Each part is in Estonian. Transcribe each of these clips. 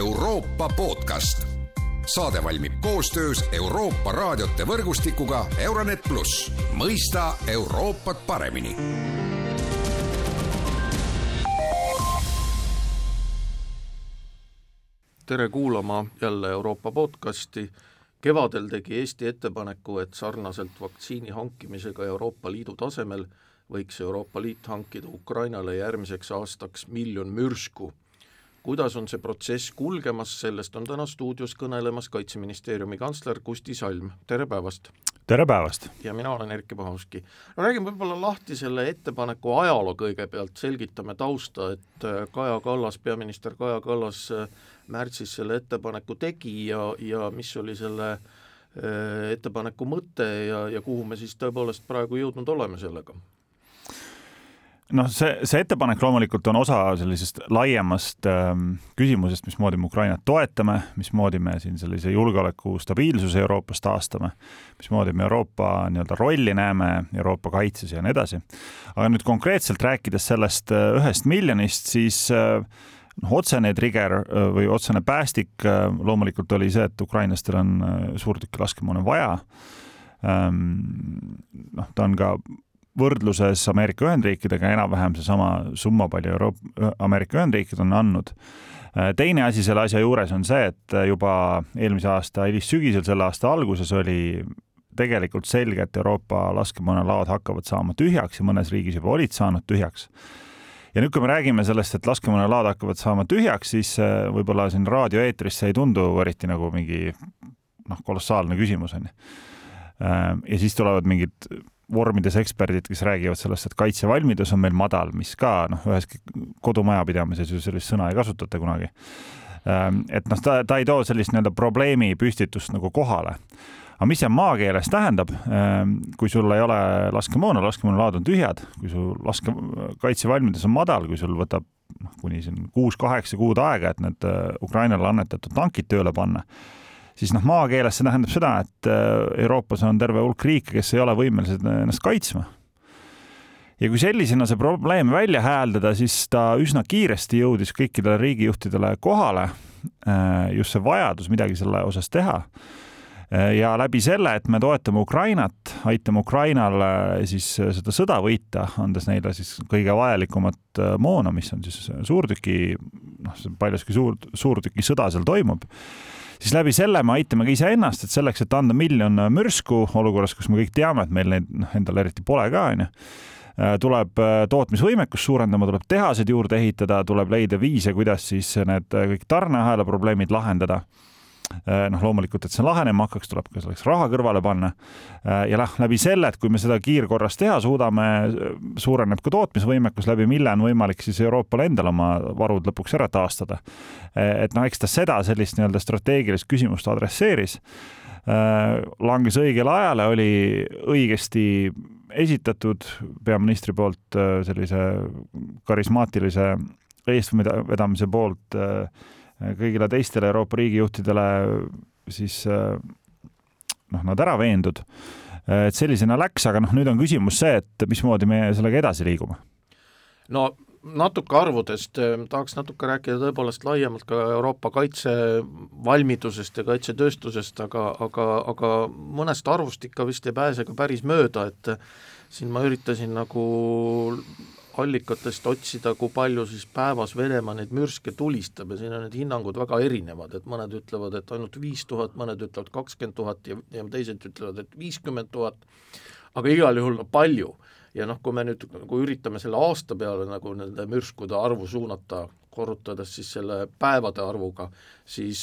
Euroopa podcast. saade valmib koostöös Euroopa raadiote võrgustikuga Euronet pluss, mõista Euroopat paremini tere kuulama jälle Euroopa podcasti. kevadel tegi Eesti ettepaneku, et sarnaselt vaktsiini hankimisega Euroopa Liidu tasemel võiks Euroopa Liit hankida Ukrainale järgmiseks aastaks miljon mürsku. Kuidas on see protsess kulgemas, sellest on täna stuudios kõnelemas Kaitseministeeriumi kantsler Kusti Salm, tere päevast! tere päevast! ja mina olen Erkki Pahovski. no räägime võib-olla lahti selle ettepaneku ajaloo kõigepealt, selgitame tausta, et Kaja Kallas, peaminister Kaja Kallas märtsis selle ettepaneku tegi ja, ja mis oli selle äh, ettepaneku mõte ja, ja kuhu me siis tõepoolest praegu jõudnud oleme sellega? Noh, see, see ettepanek loomulikult on osa sellisest laiemast ähm, küsimusest, mismoodi me Ukrainat toetame, mismoodi me siin sellise julgeoleku stabiilsuse Euroopas taastame, mismoodi me Euroopa nii-öelda rolli näeme Euroopa kaitses ja nii edasi. aga nüüd konkreetselt rääkides sellest äh, ühest miljonist, siis äh, noh, otsene trigger äh, või otsene päästik äh, loomulikult oli see, et ukrainlastel on äh, suurtükilaskemoona vaja. Ähm, noh, ta on ka võrdluses Ameerika Ühendriikidega enam-vähem seesama summa, palju Euroopa, Ameerika Ühendriigid on andnud. teine asi selle asja juures on see, et juba eelmise aasta hilissügisel, selle aasta alguses oli tegelikult selge, et Euroopa laskemoonalaod hakkavad saama tühjaks ja mõnes riigis juba olid saanud tühjaks ja nüüd, kui me räägime sellest, et laskemoonalaod hakkavad saama tühjaks, siis äh, võib-olla siin raadioeetris see ei tundu eriti nagu mingi noh, kolossaalne küsimus on ju. Äh, ja siis tulevad mingid vormides eksperdid, kes räägivad sellest, et kaitsevalmidus on meil madal, mis ka noh, üheski kodumajapidamises ju sellist sõna ei kasutata kunagi. Äh, et noh, ta, ta ei too sellist nii-öelda probleemi püstitust nagu kohale. Aga mis see maakeeles tähendab, ehm, kui sul ei ole laskemoona, laskemoonalaod on tühjad, kui su laske, kaitsevalmidus on madal, kui sul võtab noh, kuni siin kuus-kaheksa kuud aega, et need äh, Ukrainale annetatud tankid tööle panna, siis noh, maakeeles see tähendab seda, et äh, Euroopas on terve hulk riike, kes ei ole võimelised ennast kaitsma ja kui sellisena see probleem välja hääldada, siis ta üsna kiiresti jõudis kõikidele riigijuhtidele kohale. Äh, just see vajadus midagi selle osas teha Äh, ja läbi selle, et me toetame Ukrainat, aitame Ukrainal siis seda sõda võita, andes neile siis kõige vajalikumat moona, mis on siis suurtüki, noh, paljuski suur, suurtükisõda seal toimub siis läbi selle me aitame ka iseennast, et selleks, et anda miljon mürsku olukorras, kus me kõik teame, et meil neid noh, endal eriti pole ka, onju tuleb tootmisvõimekust suurendama, tuleb tehased juurde ehitada, tuleb leida viise, kuidas siis need kõik tarneahela probleemid lahendada. Äh, noh, loomulikult, et see lahenema hakkaks, tuleb ka selleks raha kõrvale panna. Äh, ja noh, läbi selle, et kui me seda kiirkorras teha suudame, suureneb ka tootmisvõimekus, läbi mille on võimalik siis Euroopal endal oma varud lõpuks ära taastada. Äh, et noh, eks ta seda sellist nii-öelda strateegilist küsimust adresseeris langes õigele ajale, oli õigesti esitatud peaministri poolt sellise karismaatilise eestvedamise poolt äh, kõigile teistele Euroopa riigijuhtidele siis äh, noh, nad ära veendud. et sellisena läks, aga noh, nüüd on küsimus see, et mismoodi me sellega edasi liigume. no natuke arvudest, äh, tahaks natuke rääkida tõepoolest laiemalt ka Euroopa kaitsevalmidusest ja kaitsetööstusest, aga, aga, aga mõnest arvust ikka vist ei pääse ka päris mööda, et siin ma üritasin nagu allikatest otsida, kui palju siis päevas Venemaa neid mürske tulistab ja siin on need hinnangud väga erinevad, et mõned ütlevad, et ainult viis tuhat, mõned ütlevad kakskümmend tuhat ja, ja teised ütlevad, et viiskümmend tuhat, aga igal juhul palju. ja noh, kui me nüüd nagu üritame selle aasta peale nagu nende mürskude arvu suunata, korrutades siis selle päevade arvuga, siis,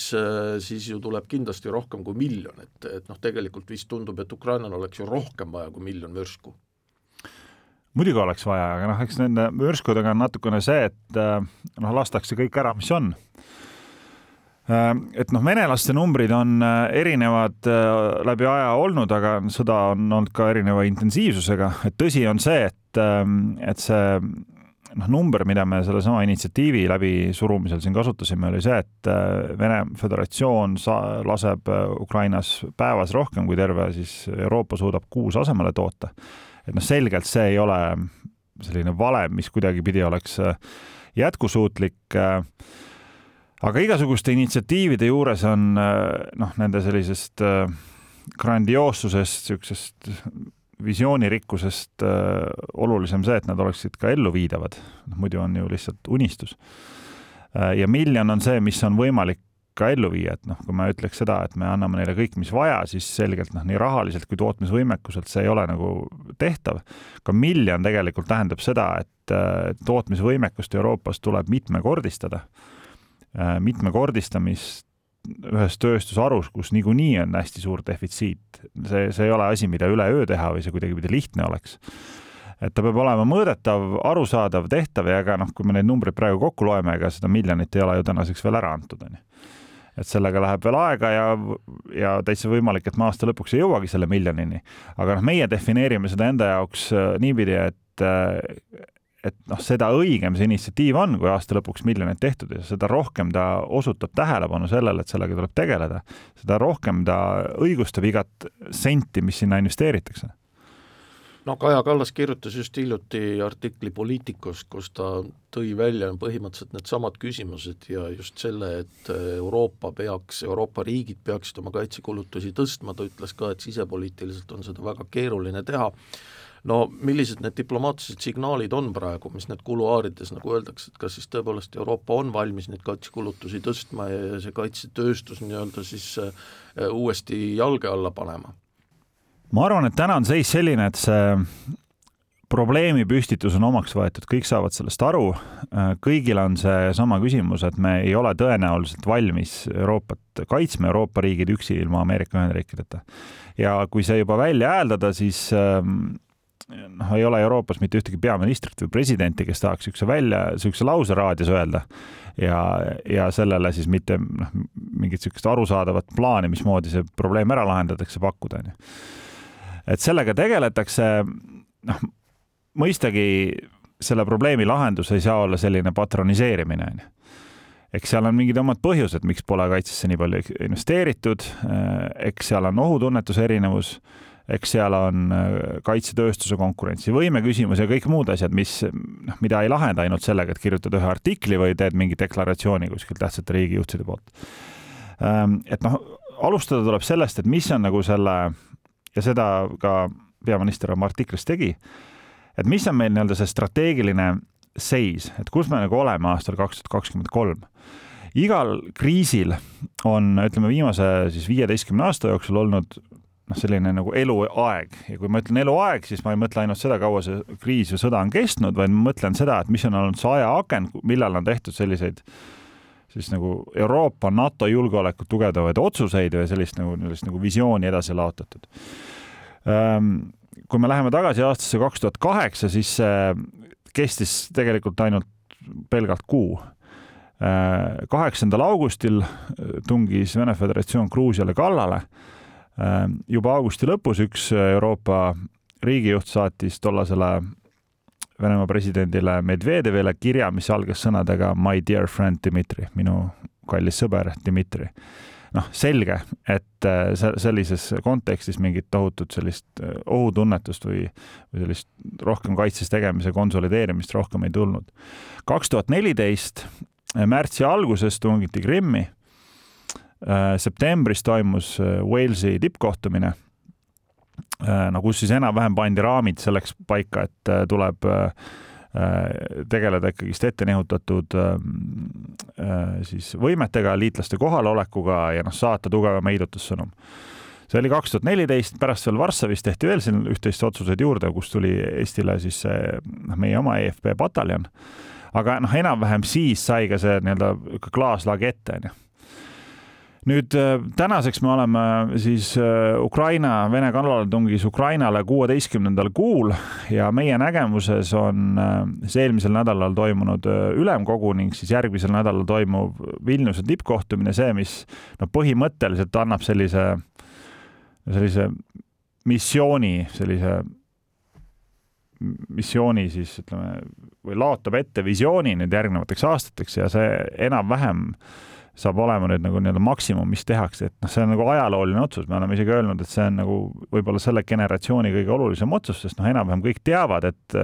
siis ju tuleb kindlasti rohkem kui miljon, et, et noh, tegelikult vist tundub, et Ukrainal oleks ju rohkem vaja kui miljon mürsku muidugi oleks vaja, aga noh, eks nende mürskudega on natukene see, et äh, noh, lastakse kõik ära, mis on. Äh, et noh, venelaste numbrid on äh, erinevad läbi aja olnud, aga sõda on olnud ka erineva intensiivsusega, et tõsi on see, et, et see noh, number, mida me sellesama initsiatiivi läbi surumisel siin kasutasime, oli see, et Vene Föderatsioon sa-, laseb Ukrainas päevas rohkem, kui terve siis Euroopa suudab kuus asemele toota et noh, selgelt see ei ole selline valem, mis kuidagipidi oleks äh, jätkusuutlik. Äh, aga igasuguste initsiatiivide juures on noh, nende sellisest grandioossusest, niisugusest visioonirikkusest olulisem see, et nad oleksid ka elluviidavad, muidu on ju lihtsalt unistus. ja miljon on see, mis on võimalik ka ellu viia, et noh, kui ma ütleks seda, et me anname neile kõik, mis vaja, siis selgelt noh, nii rahaliselt kui tootmisvõimekuselt see ei ole nagu tehtav. ka miljon tegelikult tähendab seda, et tootmisvõimekust Euroopas tuleb mitmekordistada. Äh, mitmekordistamist ühes tööstusharus, kus niikuinii on hästi suur defitsiit, see, see ei ole asi, mida üleöö teha või see kuidagipidi lihtne oleks et ta peab olema mõõdetav, arusaadav, tehtav ja ega noh, kui me neid numbreid praegu kokku loeme, ega seda miljonit ei ole ju tänaseks veel ära antud, onju et sellega läheb veel aega ja, ja täitsa võimalik, et me aasta lõpuks ei jõuagi selle miljonini. aga noh, meie defineerime seda enda jaoks äh, niipidi, et äh, et noh, seda õigem see initsiatiiv on, kui aasta lõpuks miljonid tehtud ja seda rohkem ta osutab tähelepanu sellele, et sellega tuleb tegeleda, seda rohkem ta õigustab igat senti, mis sinna investeeritakse no Kaja Kallas kirjutas just hiljuti artikli Poliitikust, kus ta tõi välja põhimõtteliselt needsamad küsimused ja just selle, et Euroopa peaks, Euroopa riigid peaksid oma kaitsekulutusi tõstma, ta ütles ka, et sisepoliitiliselt on seda väga keeruline teha, no millised need diplomaatilised signaalid on praegu, mis need kuluaarides, nagu öeldakse, et kas siis tõepoolest Euroopa on valmis neid kaitsekulutusi tõstma ja see kaitsetööstus nii-öelda siis äh, uuesti jalge alla panema? Ma arvan, et täna on seis selline, et see probleemi püstitus on omaks võetud, kõik saavad sellest aru. kõigil on seesama küsimus, et me ei ole tõenäoliselt valmis Euroopat kaitsma, Euroopa riigid üksi ilma Ameerika Ühendriikideta. ja kui see juba välja hääldada, siis ähm, noh, ei ole Euroopas mitte ühtegi peaministrit või presidenti, kes tahaks niisuguse välja, niisuguse lause raadios öelda ja, ja sellele siis mitte noh, mingit niisugust arusaadavat plaani, mismoodi see probleem ära lahendatakse, pakkuda, onju et sellega tegeletakse, noh, mõistagi selle probleemi lahendus ei saa olla selline patroniseerimine, onju eks seal on mingid omad põhjused, miks pole kaitsesse nii palju investeeritud, eks seal on ohutunnetuse erinevus, eks seal on äh, kaitsetööstuse konkurentsivõime küsimus ja kõik muud asjad, mis, noh, mida ei lahenda ainult sellega, et kirjutad ühe artikli või teed mingi deklaratsiooni kuskilt tähtsate riigijuhtide poolt. Ähm, et noh, alustada tuleb sellest, et mis on nagu selle ja seda ka peaminister oma artiklis tegi, et mis on meil nii-öelda see strateegiline seis, et kus me nagu oleme aastal kaks tuhat kakskümmend kolm. igal kriisil on, ütleme, viimase siis viieteistkümne aasta jooksul olnud noh, selline nagu eluaeg. Ja kui ma ütlen eluaeg, siis ma ei mõtle ainult seda, kaua see kriis või sõda on kestnud, vaid ma mõtlen seda, et mis on olnud see ajaaken, millal on tehtud selliseid siis nagu Euroopa, NATO julgeolekut tugevdavaid otsuseid või sellist nagu, sellist nagu visiooni edasi laotatud Ehm, kui me läheme tagasi aastasse kaks tuhat kaheksa, siis see kestis tegelikult ainult pelgalt kuu. Ehm, kaheksandal augustil tungis Vene Föderatsioon Gruusiale kallale. Ehm, juba augusti lõpus üks Euroopa riigijuht saatis tollasele Venemaa presidendile Medvedevile kirja, mis algas sõnadega My dear friend Dmitri, minu kallis sõber Dmitri noh, selge, et äh, sellises kontekstis mingit tohutut sellist äh, ohutunnetust või, või sellist rohkem kaitses tegemise konsolideerimist rohkem ei tulnud. kaks tuhat neliteist äh, märtsi alguses tungiti Krimmi. septembris toimus Walesi tippkohtumine no kus siis enam-vähem pandi raamid selleks paika, et tuleb äh, Äh, tegeleda ikkagist ettenihutatud ähm, äh, siis võimetega, liitlaste kohalolekuga ja noh, saata tugevam heidutussõnum. see oli kaks tuhat neliteist, pärast veel Varssavis tehti veel siin üht-teist otsuseid juurde, kus tuli Eestile siis see noh, meie oma EFP pataljon. aga noh, enam-vähem siis sai ka see nii-öelda klaaslaag ette, onju nüüd äh, tänaseks me oleme siis äh, Ukraina, Vene kallaletungis Ukrainale kuueteistkümnendal kuul ja meie nägemuses on äh, see eelmisel nädalal toimunud ülemkogu ning siis järgmisel nädalal toimuv Vilniuse tippkohtumine see, mis no põhimõtteliselt annab sellise, sellise missiooni, sellise missiooni siis ütleme või laotab ette visiooni nüüd järgnevateks aastateks ja see enam-vähem äh, saab olema nüüd nagu nii-öelda maksimum, mis tehakse, et noh, see on nagu ajalooline otsus, me oleme isegi öelnud, et see on nagu võib-olla selle generatsiooni kõige olulisem otsus, sest noh, enam-vähem kõik teavad, et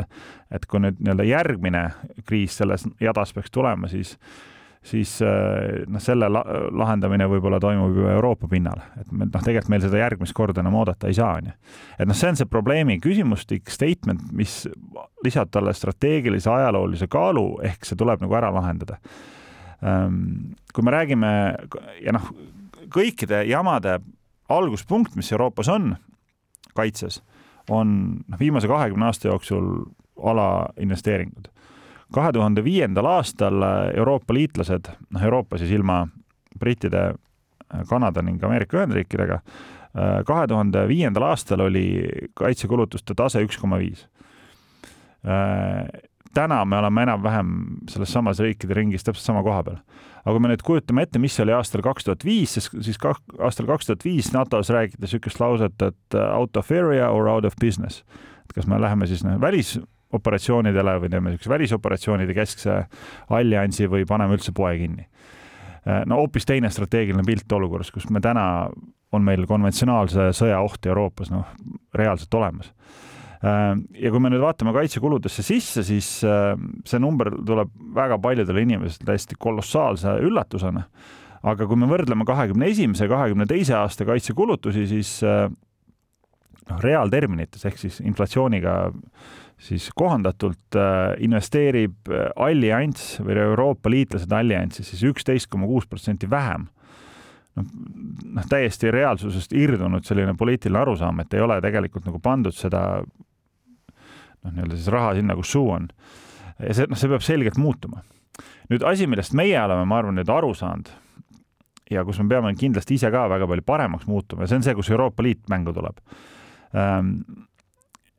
et kui nüüd nii-öelda järgmine kriis selles jadas peaks tulema, siis siis äh, noh, selle la lahendamine võib-olla toimub ju Euroopa pinnal, et me noh, tegelikult meil seda järgmist korda enam oodata ei saa, onju. et noh, see on see probleemi küsimustik, statement, mis lisab talle strateegilise ajaloolise kaalu, ehk see tuleb nagu ära lahendada. Ähm, kui me räägime ja noh, kõikide jamade alguspunkt, mis Euroopas on kaitses, on noh, viimase kahekümne aasta jooksul alainvesteeringud kahe tuhande viiendal aastal Euroopa liitlased, noh Euroopa siis ilma brittide, Kanada ning Ameerika Ühendriikidega, kahe tuhande viiendal aastal oli kaitsekulutuste tase üks koma viis. Täna me oleme enam-vähem selles samas riikide ringis täpselt sama koha peal. aga kui me nüüd kujutame ette, mis oli aastal kaks tuhat viis, siis, siis ka, aastal kaks tuhat viis NATO-s räägiti niisugust lauset, et out of area or out of business. et kas me läheme siis noh, välis operatsioonidele või teeme niisuguse välisoperatsioonide keskse alliansi või paneme üldse poe kinni. no hoopis teine strateegiline pilt olukorras, kus me täna, on meil konventsionaalse sõja oht Euroopas noh, reaalselt olemas. Ja kui me nüüd vaatame kaitsekuludesse sisse, siis see number tuleb väga paljudele inimestele täiesti kolossaalse üllatusena. aga kui me võrdleme kahekümne esimese, kahekümne teise aasta kaitsekulutusi, siis noh, reaalterminites ehk siis inflatsiooniga siis kohandatult äh, investeerib äh, allianss või Euroopa liitlased allianssi siis üksteist koma kuus protsenti vähem. noh, noh, täiesti reaalsusest irdunud selline poliitiline arusaam, et ei ole tegelikult nagu pandud seda noh, nii-öelda siis raha sinna, kus suu on. ja see, noh, see peab selgelt muutuma. nüüd asi, millest meie oleme, ma arvan, nüüd aru saanud ja kus me peame kindlasti ise ka väga palju paremaks muutuma ja see on see, kus Euroopa Liit mängu tuleb ähm,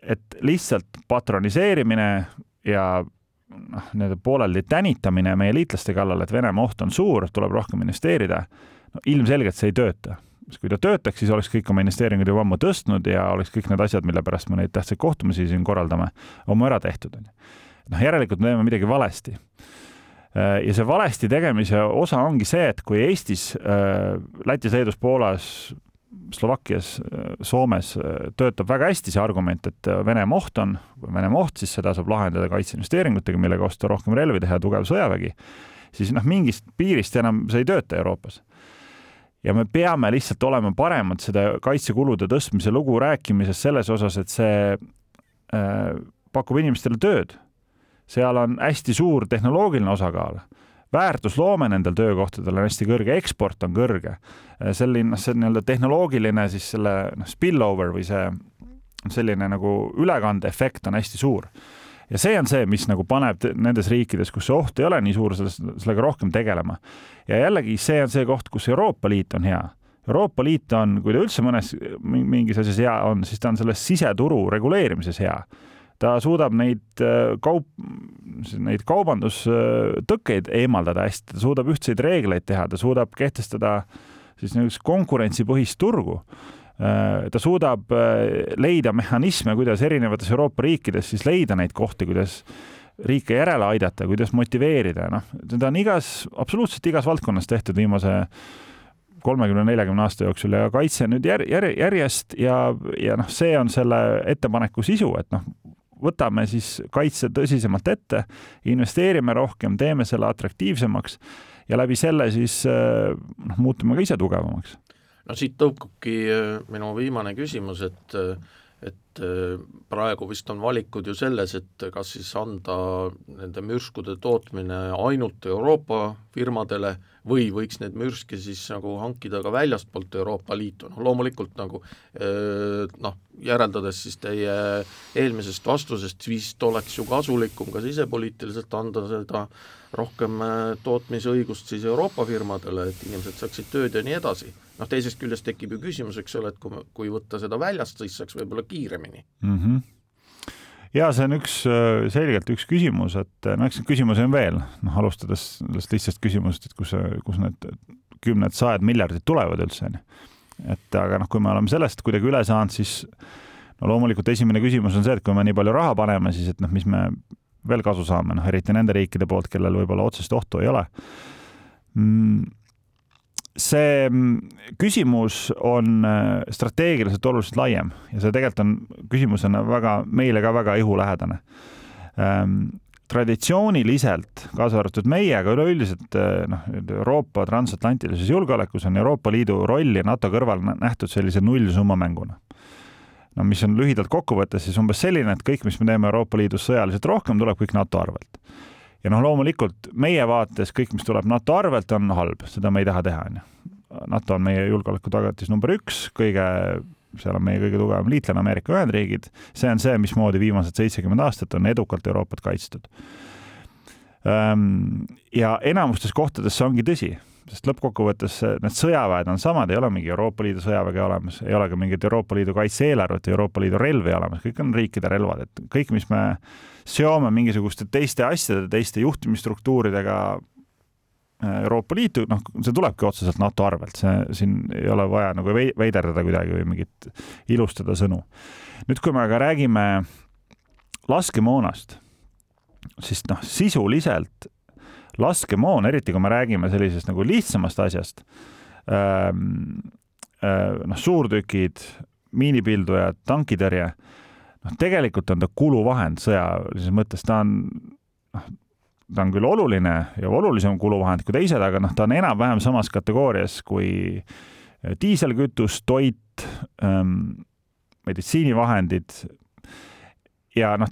et lihtsalt patroniseerimine ja noh, nii-öelda pooleldi tänitamine meie liitlaste kallal, et Venemaa oht on suur, tuleb rohkem investeerida, no ilmselgelt see ei tööta. Sest kui ta töötaks, siis oleks kõik oma investeeringud juba ammu tõstnud ja oleks kõik need asjad, mille pärast me neid tähtsaid kohtumisi siin korraldame, oma ära tehtud, on ju. noh, järelikult me teeme midagi valesti. ja see valesti tegemise osa ongi see, et kui Eestis, Lätis, Leedus, Poolas, Slovakkias, Soomes äh, töötab väga hästi see argument, et äh, Venemaa oht on, Venemaa oht, siis seda saab lahendada kaitseinvesteeringutega, millega osta rohkem relvi, teha tugev sõjavägi, siis noh, mingist piirist enam see ei tööta Euroopas. Ja me peame lihtsalt olema paremad seda kaitsekulude tõstmise lugu rääkimises selles osas, et see äh, pakub inimestele tööd. seal on hästi suur tehnoloogiline osakaal väärtusloome nendel töökohtadel on hästi kõrge, eksport on kõrge. selline, noh, see nii-öelda tehnoloogiline siis selle noh, spillover või see selline nagu ülekandeefekt on hästi suur. Ja see on see, mis nagu paneb nendes riikides, kus see oht ei ole nii suur, sellega rohkem tegelema. ja jällegi, see on see koht, kus Euroopa Liit on hea Euroopa Liit on, kui ta üldse mõnes mingis asjas hea on, siis ta on selles siseturu reguleerimises hea ta suudab neid äh, kaup, neid kaubandustõkkeid eemaldada hästi, ta suudab ühtseid reegleid teha, ta suudab kehtestada siis niisugust konkurentsipõhist turgu. Äh, ta suudab äh, leida mehhanisme, kuidas erinevates Euroopa riikides siis leida neid kohti, kuidas riike järele aidata, kuidas motiveerida, noh, seda on igas, absoluutselt igas valdkonnas tehtud viimase kolmekümne, neljakümne aasta jooksul ja kaitse nüüd jär, jär, järjest ja, ja noh, see on selle ettepaneku sisu, et noh, võtame siis kaitse tõsisemalt ette, investeerime rohkem, teeme selle atraktiivsemaks ja läbi selle siis noh, muutume ka ise tugevamaks. No siit tõukubki äh, minu viimane küsimus, et äh, et praegu vist on valikud ju selles, et kas siis anda nende mürskude tootmine ainult Euroopa firmadele või võiks need mürske siis nagu hankida ka väljastpoolt Euroopa Liitu, noh loomulikult nagu noh, järeldades siis teie eelmisest vastusest, vist oleks ju kasulikum ka sisepoliitiliselt anda seda rohkem tootmisõigust siis Euroopa firmadele, et inimesed saaksid tööd ja nii edasi. noh, teisest küljest tekib ju küsimus, eks ole, et kui, kui võtta seda väljast, siis saaks võib-olla kiiremini mm. -hmm ja see on üks, selgelt üks küsimus, et no eks neid küsimusi on veel, noh alustades sellest lihtsast küsimusest, et kus, kus need kümned, sajad miljardid tulevad üldse, onju. et aga noh, kui me oleme sellest kuidagi üle saanud, siis no loomulikult esimene küsimus on see, et kui me nii palju raha paneme, siis et noh, mis me veel kasu saame, noh eriti nende riikide poolt, kellel võib-olla otsest ohtu ei ole mm see mm, küsimus on äh, strateegiliselt oluliselt laiem ja see tegelikult on, küsimus on väga, meile ka väga ihulähedane. Ähm, traditsiooniliselt, kaasa arvatud meie, aga üleüldiselt noh, Euroopa transatlantilises julgeolekus on Euroopa Liidu rolli NATO kõrval nähtud sellise nullsumma mänguna. no mis on lühidalt kokkuvõttes siis umbes selline, et kõik, mis me teeme Euroopa Liidus sõjaliselt rohkem, tuleb kõik NATO arvelt. Ja noh, loomulikult meie vaates kõik, mis tuleb NATO arvelt, on halb, seda me ei taha teha, onju. NATO on meie julgeoleku tagatis number üks, kõige seal on meie kõige tugevam liitlane Ameerika Ühendriigid, see on see, mismoodi viimased seitsekümmend aastat on edukalt Euroopat kaitstud. Ehm, ja enamustes kohtades see ongi tõsi, sest lõppkokkuvõttes need sõjaväed on samad, ei ole mingi Euroopa Liidu sõjaväge olemas, ei ole ka mingit Euroopa Liidu kaitse-eelarvet, Euroopa Liidu relvi olemas, kõik on riikide relvad, et kõik, mis me seome mingisuguste teiste asjade, teiste juhtimisstruktuuridega, Euroopa Liitu, noh, see tulebki otseselt NATO arvelt, see siin ei ole vaja nagu veiderdada kuidagi või mingit ilustada sõnu. nüüd, kui me aga räägime laskemoonast, siis noh, sisuliselt laskemoon, eriti kui me räägime sellisest nagu lihtsamast asjast ähm,, äh, noh, suurtükid, miinipildujad, tankitõrje, noh, tegelikult on ta kuluvahend sõjalises mõttes, ta on noh, ta on küll oluline ja olulisem kuluvahend kui teised, aga noh, ta on enam-vähem samas kategoorias kui äh, diiselkütus, toit ähm,, meditsiinivahendid. Ja noh,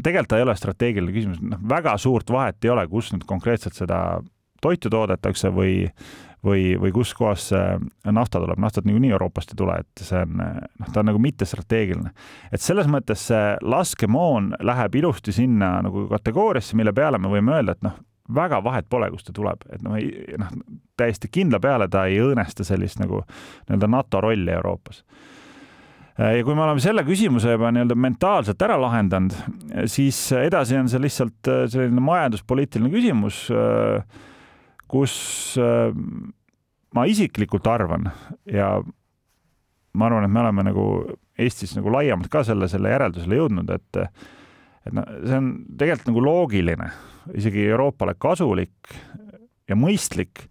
tegelikult ta ei ole strateegiline küsimus, noh, väga suurt vahet ei ole, kus nüüd konkreetselt seda toitu toodetakse või või, või kuskohast see nafta tuleb, naftat niikuinii Euroopast ei tule, et see on, noh, ta on nagu mittestrateegiline. et selles mõttes see laskemoon läheb ilusti sinna nagu kategooriasse, mille peale me võime öelda, et noh, väga vahet pole, kust ta tuleb, et noh, noh, täiesti kindla peale ta ei õõnesta sellist nagu nii-öelda NATO rolli Euroopas ja kui me oleme selle küsimuse juba nii-öelda mentaalselt ära lahendanud, siis edasi on see lihtsalt selline majanduspoliitiline küsimus kus äh, ma isiklikult arvan ja ma arvan, et me oleme nagu Eestis nagu laiemalt ka selle, selle järeldusele jõudnud, et et noh, see on tegelikult nagu loogiline, isegi Euroopale kasulik ja mõistlik,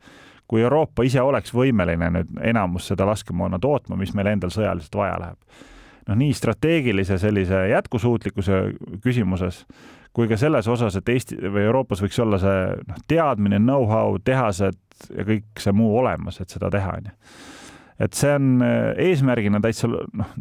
kui Euroopa ise oleks võimeline nüüd enamus seda laskemoona tootma, mis meil endal sõjaliselt vaja läheb. noh, nii strateegilise sellise jätkusuutlikkuse küsimuses kui ka selles osas, et Eesti või Euroopas võiks olla see noh, teadmine, know-how, tehased ja kõik see muu olemas, et seda teha, onju. et see on eh, eesmärgina täitsa noh,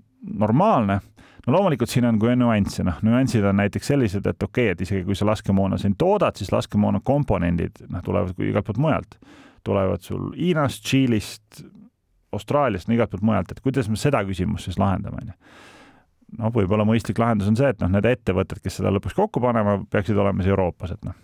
normaalne. no loomulikult siin on ka nüansse, noh, nüansid on näiteks sellised, et okei okay,, et isegi kui sa laskemoona siin toodad, siis laskemoona komponendid, noh, tulevad igalt poolt mujalt. Tulevad sul Hiinast, Tšiilist, Austraaliast, no igalt poolt mujalt, et kuidas me seda küsimust siis lahendame, onju noh, võib-olla mõistlik lahendus on see, et noh, need ettevõtted, kes seda lõpuks kokku panevad, peaksid olema siis Euroopas, et noh,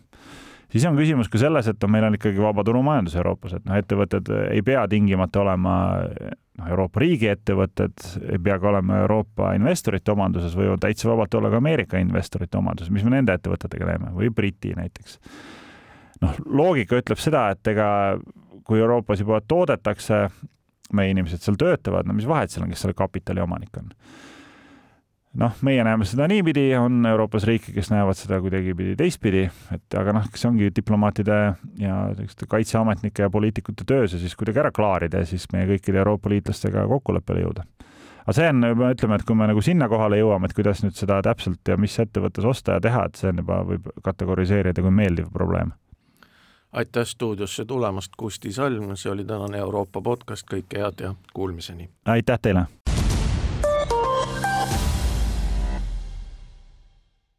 siis on küsimus ka selles, et noh, meil on ikkagi vabaturumajandus Euroopas, et noh, ettevõtted ei pea tingimata olema noh, Euroopa riigi ettevõtted, ei pea ka olema Euroopa investorite omanduses, võivad täitsa vabalt olla ka Ameerika investorite omanduses, mis me nende ettevõtetega teeme või Briti näiteks. Noh, loogika ütleb seda, et ega kui Euroopas juba toodetakse, meie inimesed seal töötavad, no mis vahet seal on, kes selle kapitali omanik on noh, meie näeme seda niipidi, on Euroopas riike, kes näevad seda kuidagipidi teistpidi, et aga noh, see ongi diplomaatide ja selliste kaitseametnike ja poliitikute töö see siis kuidagi ära klaarida ja siis meie kõikide Euroopa liitlastega kokkuleppele jõuda. aga see on juba, ütleme, et kui me nagu sinna kohale jõuame, et kuidas nüüd seda täpselt ja mis ettevõttes osta ja teha, et see on juba, võib kategoriseerida kui meeldiv probleem. Aitäh stuudiosse tulemast, Kusti Salm, see oli tänane Euroopa podcast, kõike head ja kuulmiseni! aitäh teile!